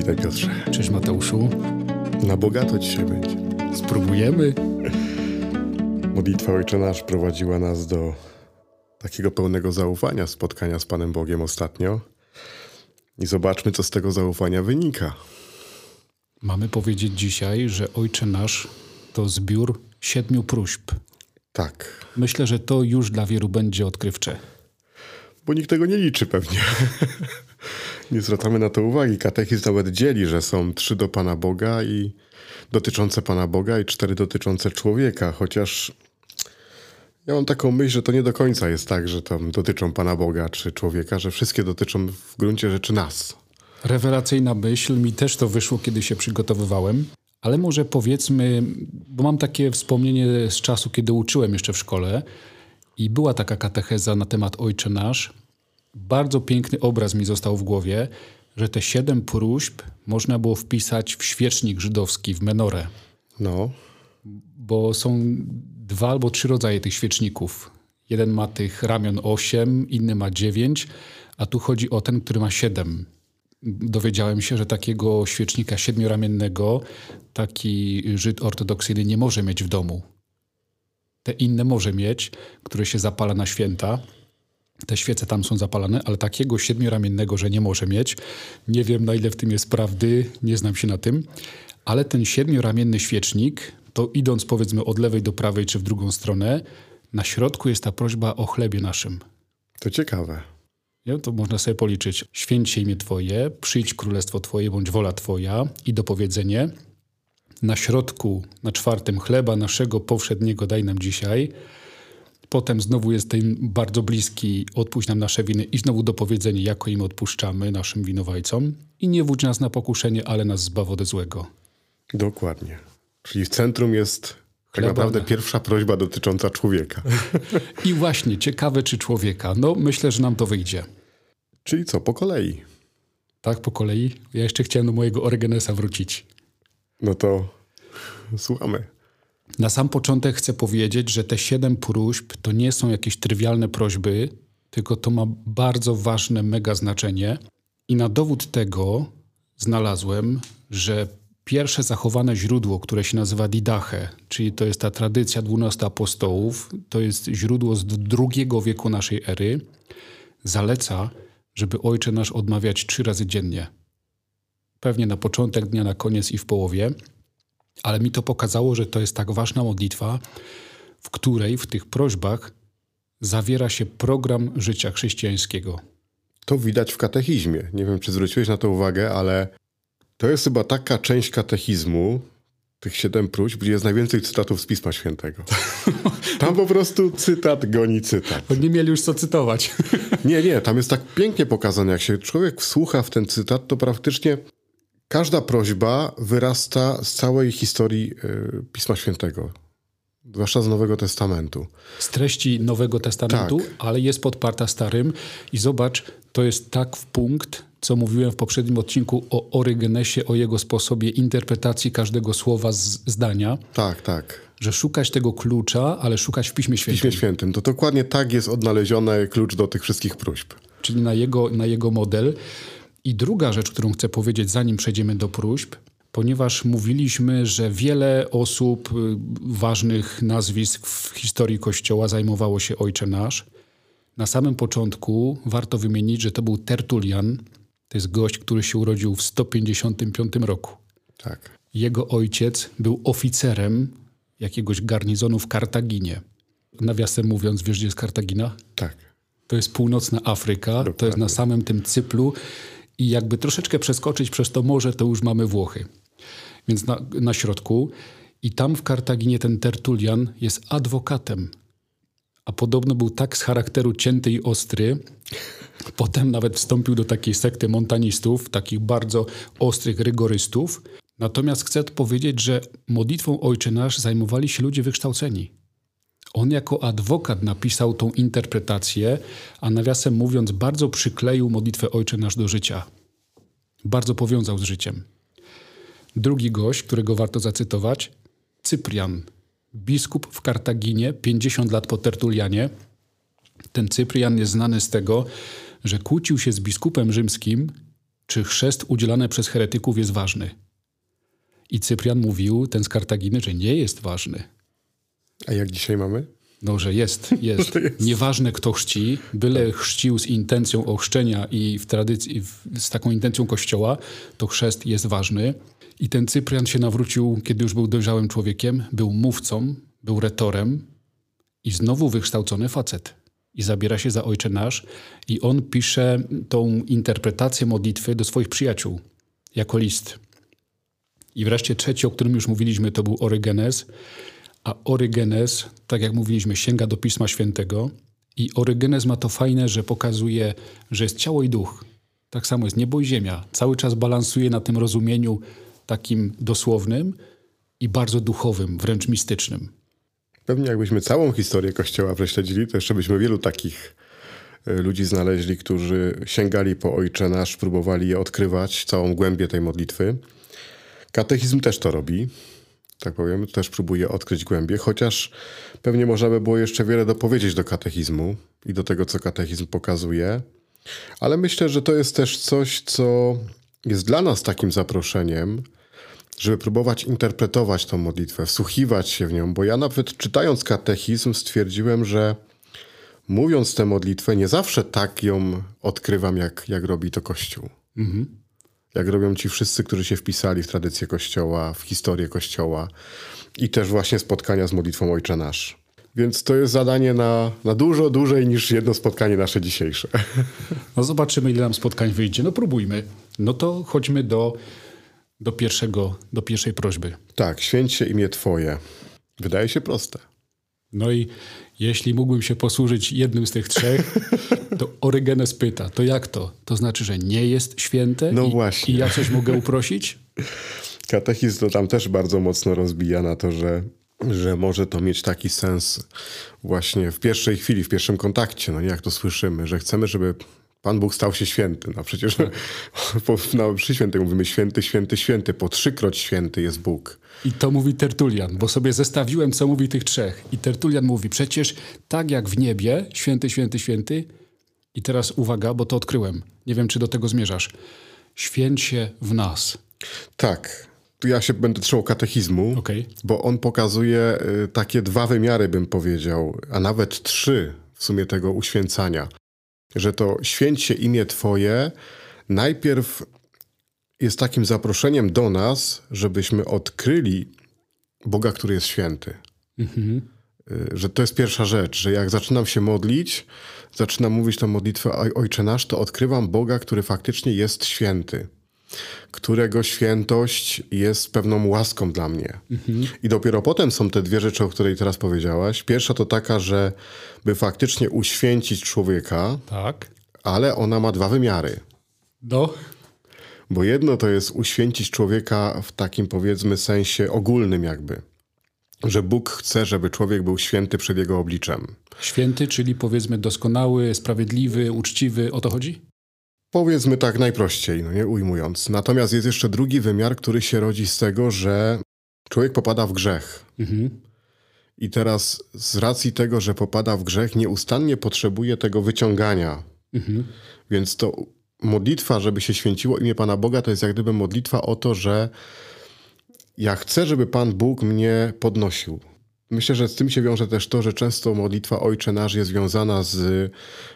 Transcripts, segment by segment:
Witaj Piotrze. Cześć Mateuszu. Na bogato dzisiaj będzie. Spróbujemy. Modlitwa Ojcze Nasz prowadziła nas do takiego pełnego zaufania spotkania z Panem Bogiem ostatnio. I zobaczmy, co z tego zaufania wynika. Mamy powiedzieć dzisiaj, że Ojcze Nasz to zbiór siedmiu próśb. Tak, Myślę, że to już dla wielu będzie odkrywcze. bo nikt tego nie liczy pewnie. Nie zwracamy na to uwagi. Katechizm nawet dzieli, że są trzy do Pana Boga i dotyczące Pana Boga i cztery dotyczące człowieka, chociaż ja mam taką myśl, że to nie do końca jest tak, że tam dotyczą Pana Boga czy człowieka, że wszystkie dotyczą w gruncie rzeczy nas. Rewelacyjna myśl, mi też to wyszło, kiedy się przygotowywałem. Ale może powiedzmy, bo mam takie wspomnienie z czasu, kiedy uczyłem jeszcze w szkole i była taka katecheza na temat Ojcze Nasz. Bardzo piękny obraz mi został w głowie, że te siedem próśb można było wpisać w świecznik żydowski, w menorę. No, bo są dwa albo trzy rodzaje tych świeczników. Jeden ma tych ramion osiem, inny ma dziewięć, a tu chodzi o ten, który ma siedem. Dowiedziałem się, że takiego świecznika siedmioramiennego taki Żyd ortodoksyjny nie może mieć w domu. Te inne może mieć, które się zapala na święta. Te świece tam są zapalane, ale takiego siedmioramiennego, że nie może mieć. Nie wiem, na ile w tym jest prawdy, nie znam się na tym. Ale ten siedmioramienny świecznik, to idąc powiedzmy od lewej do prawej czy w drugą stronę, na środku jest ta prośba o chlebie naszym. to ciekawe. Nie? To można sobie policzyć. Święć się imię Twoje, przyjdź królestwo Twoje, bądź wola Twoja i dopowiedzenie. Na środku, na czwartym chleba naszego powszedniego daj nam dzisiaj. Potem znowu jest ten bardzo bliski, odpuść nam nasze winy i znowu dopowiedzenie, jako im odpuszczamy naszym winowajcom. I nie wódź nas na pokuszenie, ale nas zbaw ode złego. Dokładnie. Czyli w centrum jest tak naprawdę na- pierwsza prośba dotycząca człowieka. I właśnie, ciekawe czy człowieka. No, myślę, że nam to wyjdzie. Czyli co, po kolei. Tak, po kolei. Ja jeszcze chciałem do mojego Orygenesa wrócić. No to słuchamy. Na sam początek chcę powiedzieć, że te siedem próśb to nie są jakieś trywialne prośby, tylko to ma bardzo ważne mega znaczenie. I na dowód tego znalazłem, że pierwsze zachowane źródło, które się nazywa Didache, czyli to jest ta tradycja 12 apostołów, to jest źródło z drugiego wieku naszej ery, zaleca, żeby Ojcze Nasz odmawiać trzy razy dziennie. Pewnie na początek dnia, na koniec i w połowie. Ale mi to pokazało, że to jest tak ważna modlitwa, w której w tych prośbach zawiera się program życia chrześcijańskiego. To widać w katechizmie. Nie wiem, czy zwróciłeś na to uwagę, ale to jest chyba taka część katechizmu, tych siedem próśb, gdzie jest najwięcej cytatów z Pisma Świętego. Tam po prostu cytat goni cytat. Bo nie mieli już co cytować. Nie, nie, tam jest tak pięknie pokazane, jak się człowiek wsłucha w ten cytat, to praktycznie każda prośba wyrasta z całej historii y, Pisma Świętego, zwłaszcza z Nowego Testamentu. Z treści Nowego Testamentu, Tak. ale jest podparta Starym. I zobacz, to jest tak w punkt, co mówiłem w poprzednim odcinku o Orygenesie, o jego sposobie interpretacji każdego słowa z zdania, Tak, tak. że szukać tego klucza, ale szukać w Piśmie W Świętym. Piśmie Świętym. To dokładnie tak jest odnaleziony klucz do tych wszystkich próśb. czyli na jego, na jego model. I druga rzecz, którą chcę powiedzieć, zanim przejdziemy do próśb, ponieważ mówiliśmy, że wiele osób, y, ważnych nazwisk w historii Kościoła zajmowało się Ojcze Nasz. Na samym początku warto wymienić, że to był Tertulian. To jest gość, który się urodził w 155 roku. Tak. Jego ojciec był oficerem jakiegoś garnizonu w Kartaginie. Nawiasem mówiąc, wiesz, gdzie jest Kartagina? Tak. To jest północna Afryka, to jest Dokładnie. na samym tym cyplu i jakby troszeczkę przeskoczyć przez to morze, to już mamy Włochy. Więc na, na środku. I tam w Kartaginie ten Tertulian jest adwokatem. A podobno był tak z charakteru cięty i ostry. Potem nawet wstąpił do takiej sekty montanistów, takich bardzo ostrych rygorystów. Natomiast chcę powiedzieć, że modlitwą Ojcze Nasz zajmowali się ludzie wykształceni. On jako adwokat napisał tą interpretację, a nawiasem mówiąc, bardzo przykleił modlitwę Ojcze Nasz do życia. Bardzo powiązał z życiem. Drugi gość, którego warto zacytować, Cyprian, biskup w Kartaginie, 50 lat po Tertulianie. Ten Cyprian jest znany z tego, że kłócił się z biskupem rzymskim czy chrzest udzielany przez heretyków jest ważny. I Cyprian mówił, ten z Kartaginy, że nie jest ważny. A jak dzisiaj mamy? No, że jest, jest. jest. Nieważne kto chrzci, byle chrzcił z intencją ochrzczenia i w tradycji, z taką intencją kościoła, to chrzest jest ważny. I ten Cyprian się nawrócił, kiedy już był dojrzałym człowiekiem, był mówcą, był retorem i znowu wykształcony facet. I zabiera się za Ojcze Nasz i on pisze tą interpretację modlitwy do swoich przyjaciół jako list. I wreszcie trzeci, o którym już mówiliśmy, to był Orygenes. A Orygenes, tak jak mówiliśmy, sięga do Pisma Świętego i Orygenes ma to fajne, że pokazuje, że jest ciało i duch. Tak samo jest niebo i ziemia. Cały czas balansuje na tym rozumieniu takim dosłownym i bardzo duchowym, wręcz mistycznym. Pewnie jakbyśmy całą historię Kościoła prześledzili, to jeszcze byśmy wielu takich e, ludzi znaleźli, którzy sięgali po Ojcze Nasz, próbowali je odkrywać, całą głębię tej modlitwy. Katechizm też to robi, tak powiem, też próbuje odkryć głębię, chociaż pewnie można by było jeszcze wiele dopowiedzieć do katechizmu i do tego, co katechizm pokazuje. Ale myślę, że to jest też coś, co jest dla nas takim zaproszeniem, żeby próbować interpretować tą modlitwę, wsłuchiwać się w nią, bo ja nawet czytając katechizm stwierdziłem, że mówiąc tę modlitwę, nie zawsze tak ją odkrywam, jak, jak robi to Kościół. Mhm. Jak robią ci wszyscy, którzy się wpisali w tradycję Kościoła, w historię Kościoła i też właśnie spotkania z modlitwą Ojcze Nasz. Więc to jest zadanie na, na dużo dłużej niż jedno spotkanie nasze dzisiejsze. No zobaczymy, ile nam spotkań wyjdzie. No próbujmy. No to chodźmy do do, pierwszego, do pierwszej prośby. Tak, święć się imię Twoje. Wydaje się proste. No i jeśli mógłbym się posłużyć jednym z tych trzech, to Orygenes pyta, to jak to? To znaczy, że nie jest święte? No I, właśnie. I ja coś mogę uprosić? Katechizm to tam też bardzo mocno rozbija na to, że, że może to mieć taki sens właśnie w pierwszej chwili, w pierwszym kontakcie, no nie jak to słyszymy, że chcemy, żeby Pan Bóg stał się święty. No przecież tak. po, no, przy świętym mówimy święty, święty, święty. Po trzykroć święty jest Bóg. I to mówi Tertulian, bo sobie zestawiłem, co mówi tych trzech. I Tertulian mówi, przecież tak jak w niebie, święty, święty, święty. I teraz uwaga, bo to odkryłem. Nie wiem, czy do tego zmierzasz. Święć się w nas. Tak. Tu ja się będę trzymał katechizmu, okay. bo on pokazuje y, takie dwa wymiary, bym powiedział, a nawet trzy w sumie tego uświęcania że to święć się imię Twoje najpierw jest takim zaproszeniem do nas, żebyśmy odkryli Boga, który jest święty. Mhm. Że to jest pierwsza rzecz, że jak zaczynam się modlić, zaczynam mówić tę modlitwę Ojcze Nasz, to odkrywam Boga, który faktycznie jest święty którego świętość jest pewną łaską dla mnie. Mhm. I dopiero potem są te dwie rzeczy, o której teraz powiedziałaś. Pierwsza to taka, że by faktycznie uświęcić człowieka, tak. ale ona ma dwa wymiary. Do? Bo jedno to jest uświęcić człowieka w takim powiedzmy sensie ogólnym jakby. Że Bóg chce, żeby człowiek był święty przed jego obliczem. Święty, czyli powiedzmy doskonały, sprawiedliwy, uczciwy, o to chodzi? Powiedzmy tak najprościej, no nie ujmując. Natomiast jest jeszcze drugi wymiar, który się rodzi z tego, że człowiek popada w grzech. Mhm. I teraz z racji tego, że popada w grzech, nieustannie potrzebuje tego wyciągania. Mhm. Więc to modlitwa, żeby się święciło imię Pana Boga, to jest jak gdyby modlitwa o to, że ja chcę, żeby Pan Bóg mnie podnosił. Myślę, że z tym się wiąże też to, że często modlitwa Ojcze Nasz jest związana z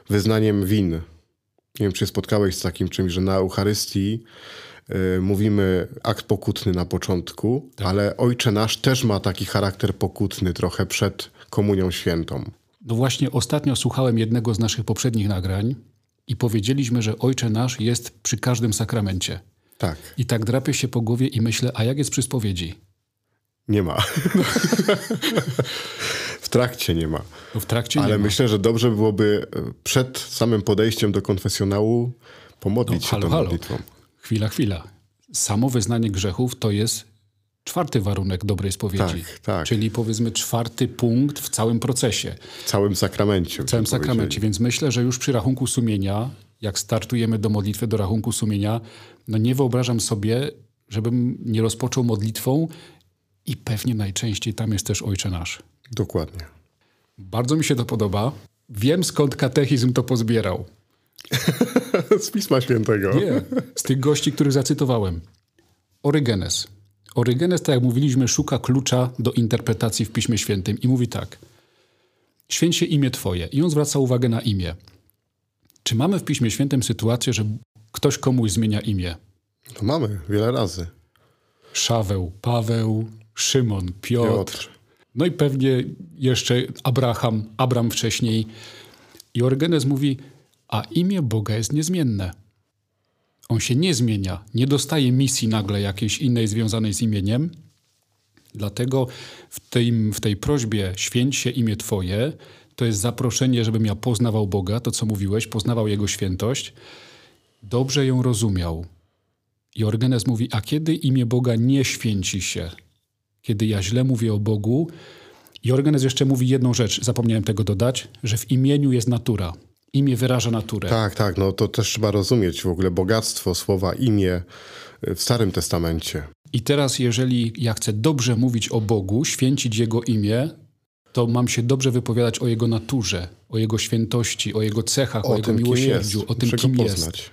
wyznaniem win nie wiem, czy spotkałeś z takim czymś, że na Eucharystii y, mówimy akt pokutny na początku, tak. ale Ojcze Nasz też ma taki charakter pokutny trochę przed Komunią Świętą. No właśnie ostatnio słuchałem jednego z naszych poprzednich nagrań i powiedzieliśmy, że Ojcze Nasz jest przy każdym sakramencie. Tak. I tak drapię się po głowie i myślę, a jak jest przy spowiedzi? Nie ma. w trakcie nie ma. No w trakcie Ale nie myślę, że dobrze byłoby e, przed samym podejściem do konfesjonału pomodlić no, się halo, tą modlitwą. Halo. Chwila, chwila. Samo wyznanie grzechów to jest czwarty warunek dobrej spowiedzi. Tak, tak. Czyli powiedzmy czwarty punkt w całym procesie. W całym sakramencie. W całym sakramencie. Więc myślę, że już przy rachunku sumienia, jak startujemy do modlitwy, do rachunku sumienia, no nie wyobrażam sobie, żebym nie rozpoczął modlitwą i pewnie najczęściej tam jest też Ojcze Nasz. Dokładnie. Bardzo mi się to podoba. Wiem skąd katechizm to pozbierał. z Pisma Świętego. Nie, z tych gości, których zacytowałem. Orygenes. Orygenes, tak jak mówiliśmy, szuka klucza do interpretacji w Piśmie Świętym i mówi tak. Święć się imię Twoje. I on zwraca uwagę na imię. Czy mamy w Piśmie Świętym sytuację, że ktoś komuś zmienia imię? No mamy, wiele razy. Szaweł, Paweł, Szymon, Piotr. Piotr. No i pewnie jeszcze Abraham, Abram wcześniej. I Orgenes mówi, a imię Boga jest niezmienne. On się nie zmienia, nie dostaje misji nagle jakiejś innej związanej z imieniem. Dlatego w tej, w tej prośbie święć się imię Twoje, to jest zaproszenie, żebym ja poznawał Boga, to co mówiłeś, poznawał Jego świętość, dobrze ją rozumiał. I Orgenes mówi, a kiedy imię Boga nie święci się? Kiedy ja źle mówię o Bogu, i Orgenes jeszcze mówi jedną rzecz, zapomniałem tego dodać, że w imieniu jest natura. Imię wyraża naturę. Tak, tak, no to też trzeba rozumieć w ogóle bogactwo słowa imię w Starym Testamencie. I teraz, jeżeli ja chcę dobrze mówić o Bogu, święcić Jego imię, to mam się dobrze wypowiadać o Jego naturze, o Jego świętości, o Jego cechach, o, o Jego miłosierdziu, o tym, Muszę kim jest.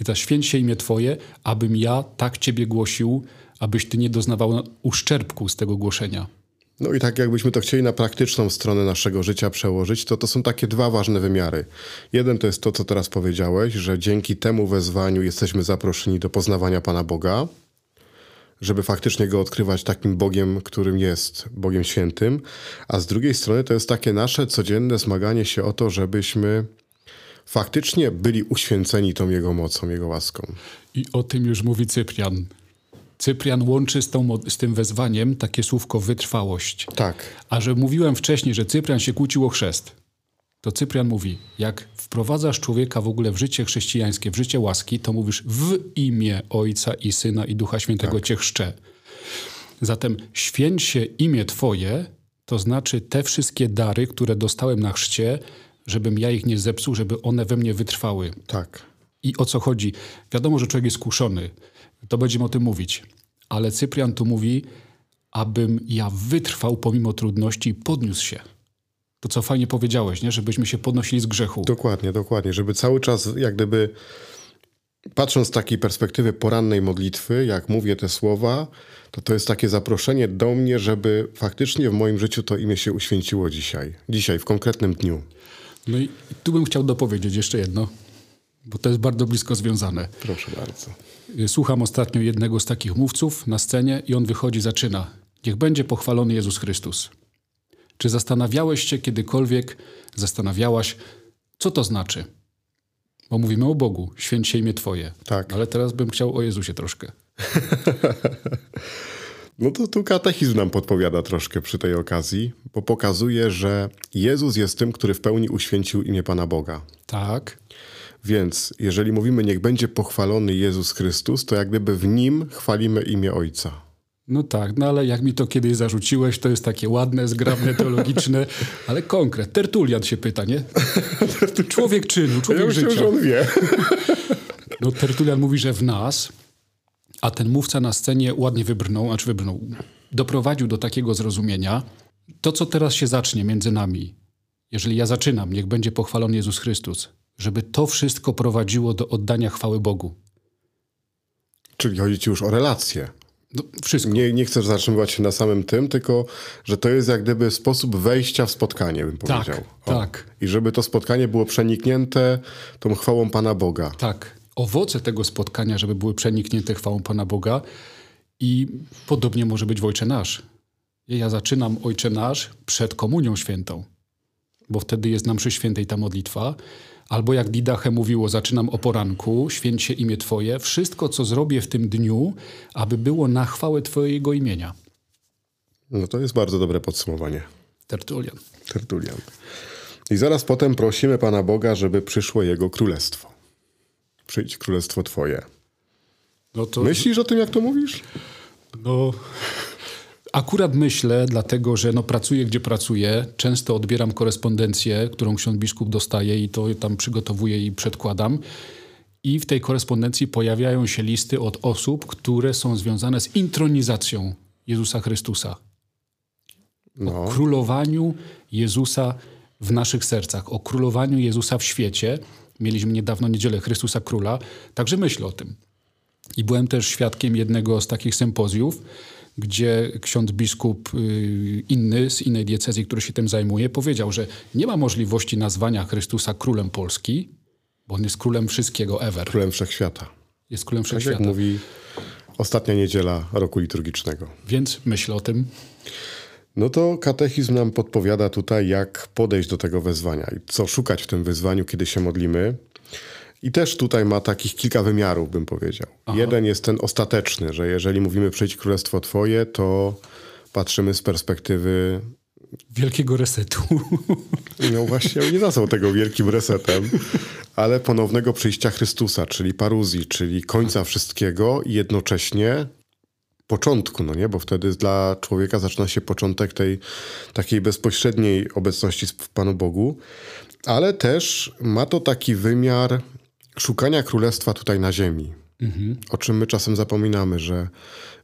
I teraz święć się imię Twoje, abym ja tak Ciebie głosił, abyś Ty nie doznawał uszczerbku z tego głoszenia. No i tak jakbyśmy to chcieli na praktyczną stronę naszego życia przełożyć, to to są takie dwa ważne wymiary. Jeden to jest to, co teraz powiedziałeś, że dzięki temu wezwaniu jesteśmy zaproszeni do poznawania Pana Boga, żeby faktycznie Go odkrywać takim Bogiem, którym jest, Bogiem Świętym, a z drugiej strony to jest takie nasze codzienne zmaganie się o to, żebyśmy faktycznie byli uświęceni tą Jego mocą, Jego łaską. I o tym już mówi Cyprian. Cyprian łączy z, tą, z tym wezwaniem takie słówko wytrwałość. Tak. A że mówiłem wcześniej, że Cyprian się kłócił o chrzest, to Cyprian mówi, jak wprowadzasz człowieka w ogóle w życie chrześcijańskie, w życie łaski, to mówisz w imię Ojca i Syna i Ducha Świętego Tak. cię chrzczę. Zatem święć się imię Twoje, to znaczy te wszystkie dary, które dostałem na chrzcie, żebym ja ich nie zepsuł, żeby one we mnie wytrwały. Tak. I o co chodzi? Wiadomo, że człowiek jest kuszony. To będziemy o tym mówić. Ale Cyprian tu mówi, abym ja wytrwał pomimo trudności i podniósł się. To, co fajnie powiedziałeś, nie? żebyśmy się podnosili z grzechu. Dokładnie, dokładnie. Żeby cały czas, jak gdyby, patrząc z takiej perspektywy porannej modlitwy, jak mówię te słowa, to to jest takie zaproszenie do mnie, żeby faktycznie w moim życiu to imię się uświęciło dzisiaj. Dzisiaj, w konkretnym dniu. No i tu bym chciał dopowiedzieć jeszcze jedno, bo to jest bardzo blisko związane. Proszę bardzo. Słucham ostatnio jednego z takich mówców na scenie i on wychodzi, zaczyna. Niech będzie pochwalony Jezus Chrystus. Czy zastanawiałeś się kiedykolwiek, zastanawiałaś, co to znaczy? Bo mówimy o Bogu, święć się imię Twoje. Tak. Ale teraz bym chciał o Jezusie troszkę. No to tu katechizm nam podpowiada troszkę przy tej okazji, bo pokazuje, że Jezus jest tym, który w pełni uświęcił imię Pana Boga. Tak, Więc jeżeli mówimy, niech będzie pochwalony Jezus Chrystus, to jak gdyby w Nim chwalimy imię Ojca. no tak, no ale jak mi to kiedyś zarzuciłeś, to jest takie ładne, zgrabne, teologiczne, ale konkret. Tertulian się pyta, nie? Człowiek czynu, Ja człowiek myślę, życia. że on wie. No Tertulian mówi, że w nas, a ten mówca na scenie ładnie wybrnął, acz wybrnął, doprowadził do takiego zrozumienia, to co teraz się zacznie między nami, jeżeli ja zaczynam, niech będzie pochwalony Jezus Chrystus, żeby to wszystko prowadziło do oddania chwały Bogu. Czyli chodzi ci już o relacje. No, wszystko. Nie, nie chcesz zatrzymywać się na samym tym, tylko że to jest jak gdyby sposób wejścia w spotkanie, bym Tak, powiedział. tak. I żeby to spotkanie było przeniknięte tą chwałą Pana Boga. Tak. Owoce tego spotkania, żeby były przeniknięte chwałą Pana Boga i podobnie może być w Ojcze Nasz. Ja zaczynam Ojcze Nasz przed Komunią Świętą, bo wtedy jest na mszy świętej ta modlitwa. Albo jak Didache mówiło, zaczynam o poranku, święć się imię Twoje, wszystko, co zrobię w tym dniu, aby było na chwałę Twojego imienia. No to jest bardzo dobre podsumowanie. Tertulian. Tertulian. I zaraz potem prosimy Pana Boga, żeby przyszło Jego królestwo. Przyjdź królestwo Twoje. No to Myślisz o tym, jak to mówisz? No, akurat myślę, dlatego że no, pracuję gdzie pracuję, często odbieram korespondencję, którą ksiądz biskup dostaje i to tam przygotowuję i przedkładam. I w tej korespondencji pojawiają się listy od osób, które są związane z intronizacją Jezusa Chrystusa. No. królowaniu Jezusa w naszych sercach, o królowaniu Jezusa w świecie. Mieliśmy niedawno Niedzielę Chrystusa Króla, także myślę o tym. I byłem też świadkiem jednego z takich sympozjów, gdzie ksiądz biskup y, inny z innej diecezji, który się tym zajmuje, powiedział, że nie ma możliwości nazwania Chrystusa królem Polski, bo on jest królem wszystkiego ever. Królem wszechświata. Jest królem Tak jak wszechświata. mówi ostatnia niedziela roku liturgicznego. Więc myślę o tym. No to katechizm nam podpowiada tutaj, jak podejść do tego wezwania i co szukać w tym wyzwaniu, kiedy się modlimy. I też tutaj ma takich kilka wymiarów, bym powiedział. Jeden jest ten ostateczny, że jeżeli mówimy przyjdź królestwo Twoje, to patrzymy z perspektywy Wielkiego resetu. No właśnie, nie nazwał tego wielkim resetem, ale ponownego przyjścia Chrystusa, czyli paruzji, czyli końca wszystkiego i jednocześnie początku, no nie? Bo wtedy dla człowieka zaczyna się początek tej takiej bezpośredniej obecności w Panu Bogu, ale też ma to taki wymiar szukania królestwa tutaj na ziemi. O czym my czasem zapominamy, że,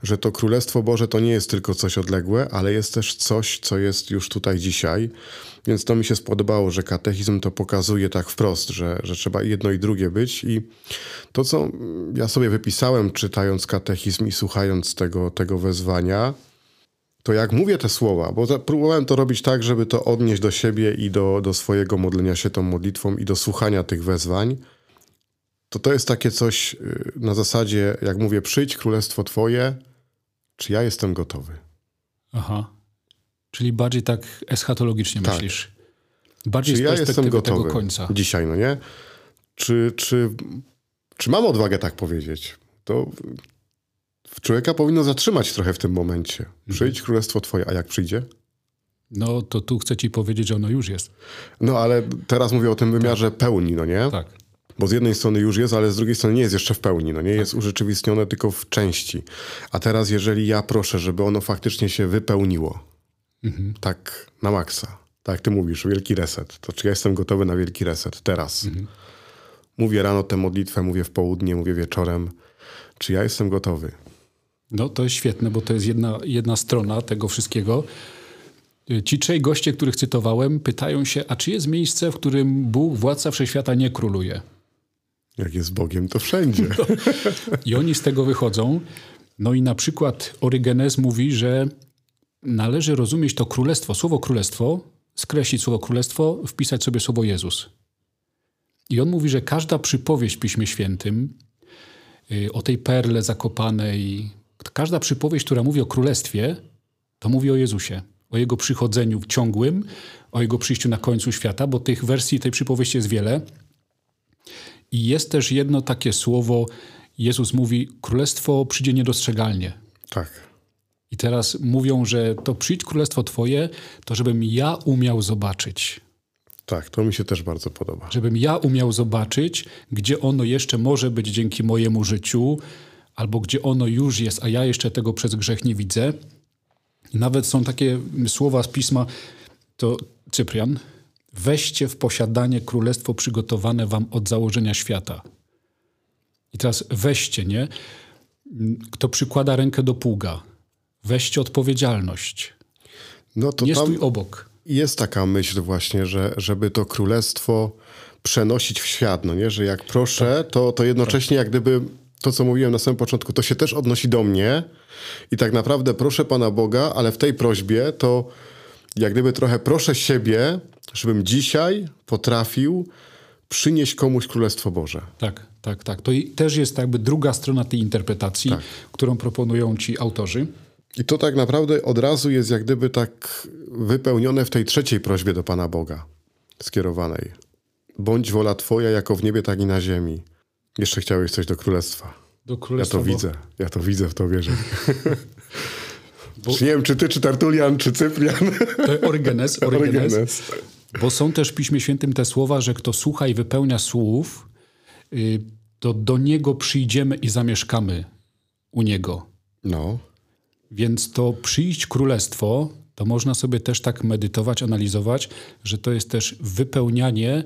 że to Królestwo Boże to nie jest tylko coś odległe, ale jest też coś, co jest już tutaj dzisiaj. Więc to mi się spodobało, że katechizm to pokazuje tak wprost, że, że trzeba jedno i drugie być. I to, co ja sobie wypisałem, czytając katechizm i słuchając tego, tego wezwania, to jak mówię te słowa, bo próbowałem to robić tak, żeby to odnieść do siebie i do, do swojego modlenia się tą modlitwą i do słuchania tych wezwań, to to jest takie coś y, na zasadzie, jak mówię, przyjdź królestwo Twoje, czy ja jestem gotowy? Aha. Czyli bardziej tak eschatologicznie Tak. myślisz. Bardziej Czy ja jestem tego gotowy końca. dzisiaj, no nie? Czy, czy, czy mam odwagę tak powiedzieć? To człowieka powinno zatrzymać trochę w tym momencie. Przyjdź królestwo Twoje, a jak przyjdzie? No to tu chcę ci powiedzieć, że ono już jest. No ale teraz mówię o tym wymiarze pełni, no nie? Tak. Bo z jednej strony już jest, ale z drugiej strony nie jest jeszcze w pełni, no nie? Jest urzeczywistnione tylko w części. A teraz jeżeli ja proszę, żeby ono faktycznie się wypełniło, tak na maksa, tak ty mówisz, wielki reset, to czy ja jestem gotowy na wielki reset teraz? Mówię rano tę modlitwę, mówię w południe, mówię wieczorem. Czy ja jestem gotowy? No to jest świetne, bo to jest jedna, jedna strona tego wszystkiego. Ci trzej goście, których cytowałem, pytają się, a czy jest miejsce, w którym Bóg, władca wszechświata, nie króluje? Jak jest Bogiem, to wszędzie. I oni z tego wychodzą. No i na przykład Orygenes mówi, że należy rozumieć to królestwo, słowo królestwo, skreślić słowo królestwo, wpisać sobie słowo Jezus. I on mówi, że każda przypowieść w Piśmie Świętym y, o tej perle zakopanej, każda przypowieść, która mówi o królestwie, to mówi o Jezusie, o Jego przychodzeniu ciągłym, o Jego przyjściu na końcu świata, bo tych wersji tej przypowieści jest wiele. I jest też jedno takie słowo, Jezus mówi, królestwo przyjdzie niedostrzegalnie. tak. I teraz mówią, że to przyjdź królestwo Twoje, to żebym ja umiał zobaczyć. Tak, to mi się też bardzo podoba. Żebym ja umiał zobaczyć, gdzie ono jeszcze może być dzięki mojemu życiu, albo gdzie ono już jest, a ja jeszcze tego przez grzech nie widzę. I nawet są takie słowa z pisma, to Cyprian, weźcie w posiadanie królestwo przygotowane wam od założenia świata. I teraz weźcie, nie? Kto przykłada rękę do pługa, weźcie odpowiedzialność. No to Nie tam... stój obok. Jest taka myśl właśnie, że żeby to królestwo przenosić w świat, no nie? Że jak proszę, to, to jednocześnie jak gdyby to, co mówiłem na samym początku, to się też odnosi do mnie i tak naprawdę proszę Pana Boga, ale w tej prośbie to jak gdyby trochę proszę siebie, żebym dzisiaj potrafił przynieść komuś Królestwo Boże. Tak, tak, tak. To też jest jakby druga strona tej interpretacji, Tak. którą proponują ci autorzy. I to tak naprawdę od razu jest jak gdyby tak wypełnione w tej trzeciej prośbie do Pana Boga skierowanej. Bądź wola Twoja jako w niebie, tak i na ziemi. Jeszcze chciałeś coś do Królestwa. Do Ja królestwa. to bo- widzę, ja to widzę w Tobie, że... Bo- Czy nie wiem, czy Ty, czy Tertulian, czy Cyprian. To Orygenes, Orygenes. Orygenes. Bo są też w Piśmie Świętym te słowa, że kto słucha i wypełnia słów, y, to do niego przyjdziemy i zamieszkamy u niego. No, Więc to przyjść królestwo, to można sobie też tak medytować, analizować, że to jest też wypełnianie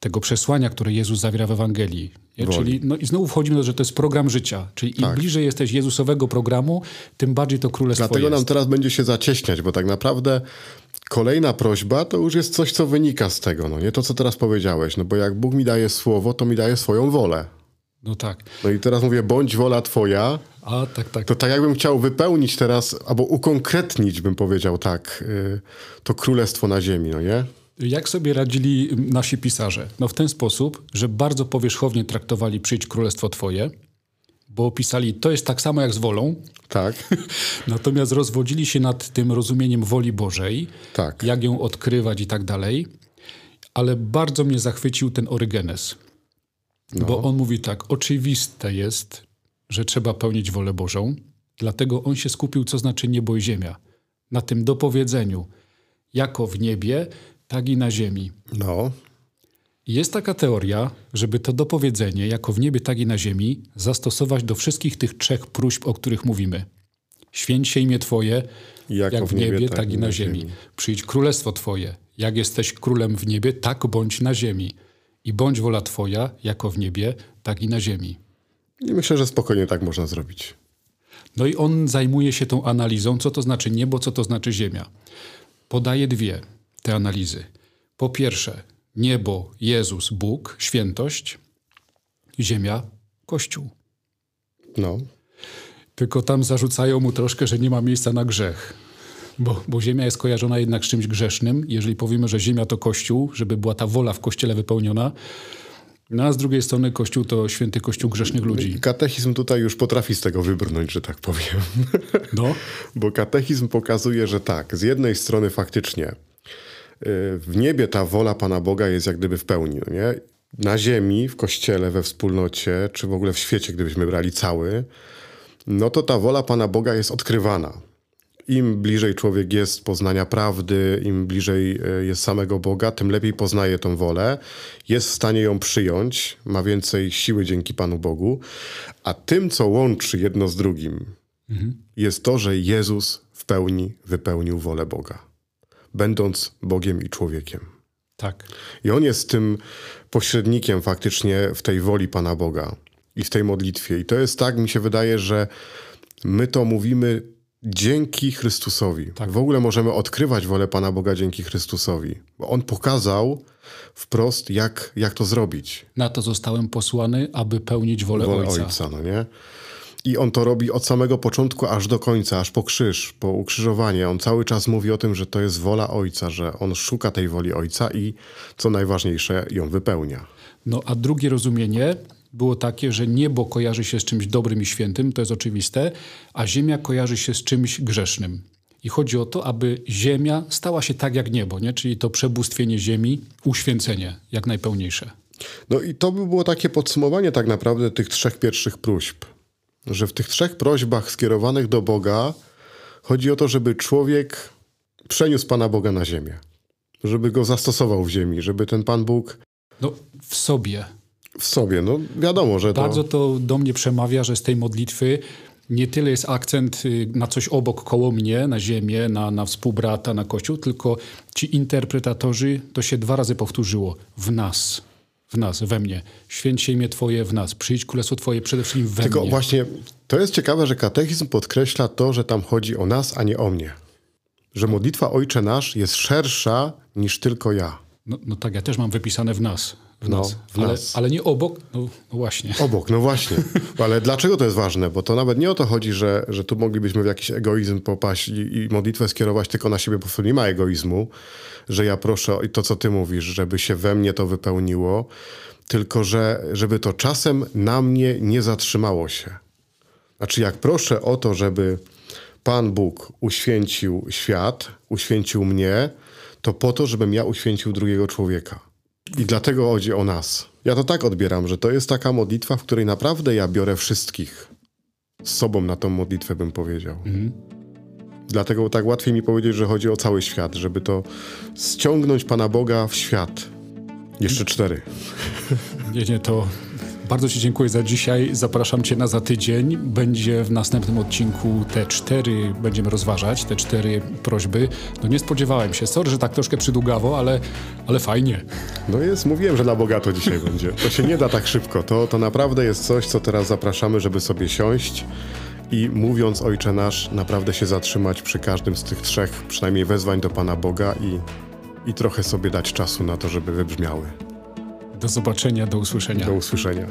tego przesłania, które Jezus zawiera w Ewangelii. Woli. Czyli, no i znowu wchodzimy do, że to jest program życia. Czyli im bliżej jesteś Jezusowego programu, tym bardziej to królestwo dlatego jest. nam teraz będzie się zacieśniać, bo tak naprawdę kolejna prośba to już jest coś, co wynika z tego, no nie to, co teraz powiedziałeś, no bo jak Bóg mi daje słowo, to mi daje swoją wolę. No tak. No i teraz mówię, bądź wola twoja. A, tak, tak. To tak jakbym chciał wypełnić teraz, albo ukonkretnić, bym powiedział tak, y, to królestwo na ziemi, no nie? Jak sobie radzili nasi pisarze? No w ten sposób, że bardzo powierzchownie traktowali przyjdź królestwo twoje, bo pisali, to jest tak samo jak z wolą. Tak. Natomiast rozwodzili się nad tym rozumieniem woli Bożej, tak. jak ją odkrywać i tak dalej. Ale bardzo mnie zachwycił ten Orygenes. No. Bo on mówi tak, oczywiste jest, że trzeba pełnić wolę Bożą, dlatego on się skupił, co znaczy niebo i ziemia. Na tym dopowiedzeniu, jako w niebie, tak i na ziemi. No. Jest taka teoria, żeby to dopowiedzenie, jako w niebie, tak i na ziemi, zastosować do wszystkich tych trzech próśb, o których mówimy. Święć się imię Twoje, jako jak w niebie, niebie tak, tak, i na ziemi. ziemi. Przyjdź królestwo Twoje. Jak jesteś królem w niebie, tak bądź na ziemi. I bądź wola Twoja, jako w niebie, tak i na ziemi. I myślę, że spokojnie tak można zrobić. No i on zajmuje się tą analizą, co to znaczy niebo, co to znaczy ziemia. Podaje dwie te analizy. Po pierwsze, niebo, Jezus, Bóg, świętość, ziemia, Kościół. No. Tylko tam zarzucają mu troszkę, że nie ma miejsca na grzech. Bo, bo ziemia jest kojarzona jednak z czymś grzesznym. Jeżeli powiemy, że ziemia to Kościół, żeby była ta wola w Kościele wypełniona, no a z drugiej strony Kościół to święty Kościół grzesznych ludzi. Katechizm tutaj już potrafi z tego wybrnąć, że tak powiem. No. Bo katechizm pokazuje, że tak, z jednej strony faktycznie w niebie ta wola Pana Boga jest jak gdyby w pełni. No nie? Na ziemi, w kościele, we wspólnocie, czy w ogóle w świecie, gdybyśmy brali cały, no to ta wola Pana Boga jest odkrywana. Im bliżej człowiek jest poznania prawdy, im bliżej e, jest samego Boga, tym lepiej poznaje tą wolę, jest w stanie ją przyjąć, ma więcej siły dzięki Panu Bogu. A tym, co łączy jedno z drugim, mhm. jest to, że Jezus w pełni wypełnił wolę Boga będąc Bogiem i człowiekiem. Tak. I on jest tym pośrednikiem faktycznie w tej woli Pana Boga i w tej modlitwie. I to jest tak, mi się wydaje, że my to mówimy dzięki Chrystusowi. Tak. W ogóle możemy odkrywać wolę Pana Boga dzięki Chrystusowi. Bo On pokazał wprost, jak, jak to zrobić. Na to zostałem posłany, aby pełnić wolę, wolę Ojca. Ojca no nie? I on to robi od samego początku aż do końca, aż po krzyż, po ukrzyżowanie. On cały czas mówi o tym, że to jest wola Ojca, że on szuka tej woli Ojca i co najważniejsze, ją wypełnia. No a drugie rozumienie było takie, że niebo kojarzy się z czymś dobrym i świętym, to jest oczywiste, a ziemia kojarzy się z czymś grzesznym. I chodzi o to, aby ziemia stała się tak jak niebo, nie? czyli to przebóstwienie ziemi, uświęcenie jak najpełniejsze. No i to by było takie podsumowanie tak naprawdę tych trzech pierwszych próśb że w tych trzech prośbach skierowanych do Boga chodzi o to, żeby człowiek przeniósł Pana Boga na ziemię. Żeby go zastosował w ziemi, żeby ten Pan Bóg. No, w sobie. W sobie, no wiadomo, że to. Bardzo to do mnie przemawia, że z tej modlitwy nie tyle jest akcent y, na coś obok, koło mnie, na ziemię, na, na współbrata, na kościół, tylko ci interpretatorzy, to się dwa razy powtórzyło w nas w nas, we mnie. Święć się imię Twoje w nas. Przyjdź królestwo Twoje przede wszystkim we Tylko mnie. właśnie to jest ciekawe, że katechizm podkreśla to, że tam chodzi o nas, a nie o mnie. Że modlitwa Ojcze Nasz jest szersza niż tylko ja. No, no tak, ja też mam wypisane w nas. W no, nas. W ale, nas. ale nie obok, no, no, właśnie. Obok, no właśnie. Ale dlaczego to jest ważne? Bo to nawet nie o to chodzi, że, że tu moglibyśmy w jakiś egoizm popaść i, i modlitwę skierować tylko na siebie, bo nie ma egoizmu, że ja proszę i to, co ty mówisz, żeby się we mnie to wypełniło, tylko że żeby to czasem na mnie nie zatrzymało się. Znaczy, jak proszę o to, żeby Pan Bóg uświęcił świat, uświęcił mnie, to po to, żebym ja uświęcił drugiego człowieka. I dlatego chodzi o nas. Ja to tak odbieram, że to jest taka modlitwa, w której naprawdę ja biorę wszystkich z sobą na tą modlitwę, bym powiedział. Mhm. Dlatego tak łatwiej mi powiedzieć, że chodzi o cały świat, żeby to ściągnąć Pana Boga w świat. Jeszcze cztery. Nie, nie, to bardzo Ci dziękuję za dzisiaj. Zapraszam Cię na za tydzień. Będzie w następnym odcinku te cztery, będziemy rozważać, te cztery prośby. No nie spodziewałem się. Sorry, że tak troszkę przydługawo, ale, ale fajnie. No jest, mówiłem, że na bogato dzisiaj będzie. To się nie da tak szybko. To, to naprawdę jest coś, co teraz zapraszamy, żeby sobie siąść i mówiąc Ojcze Nasz, naprawdę się zatrzymać przy każdym z tych trzech, przynajmniej wezwań do Pana Boga i, i trochę sobie dać czasu na to, żeby wybrzmiały. Do zobaczenia, do usłyszenia. Do usłyszenia.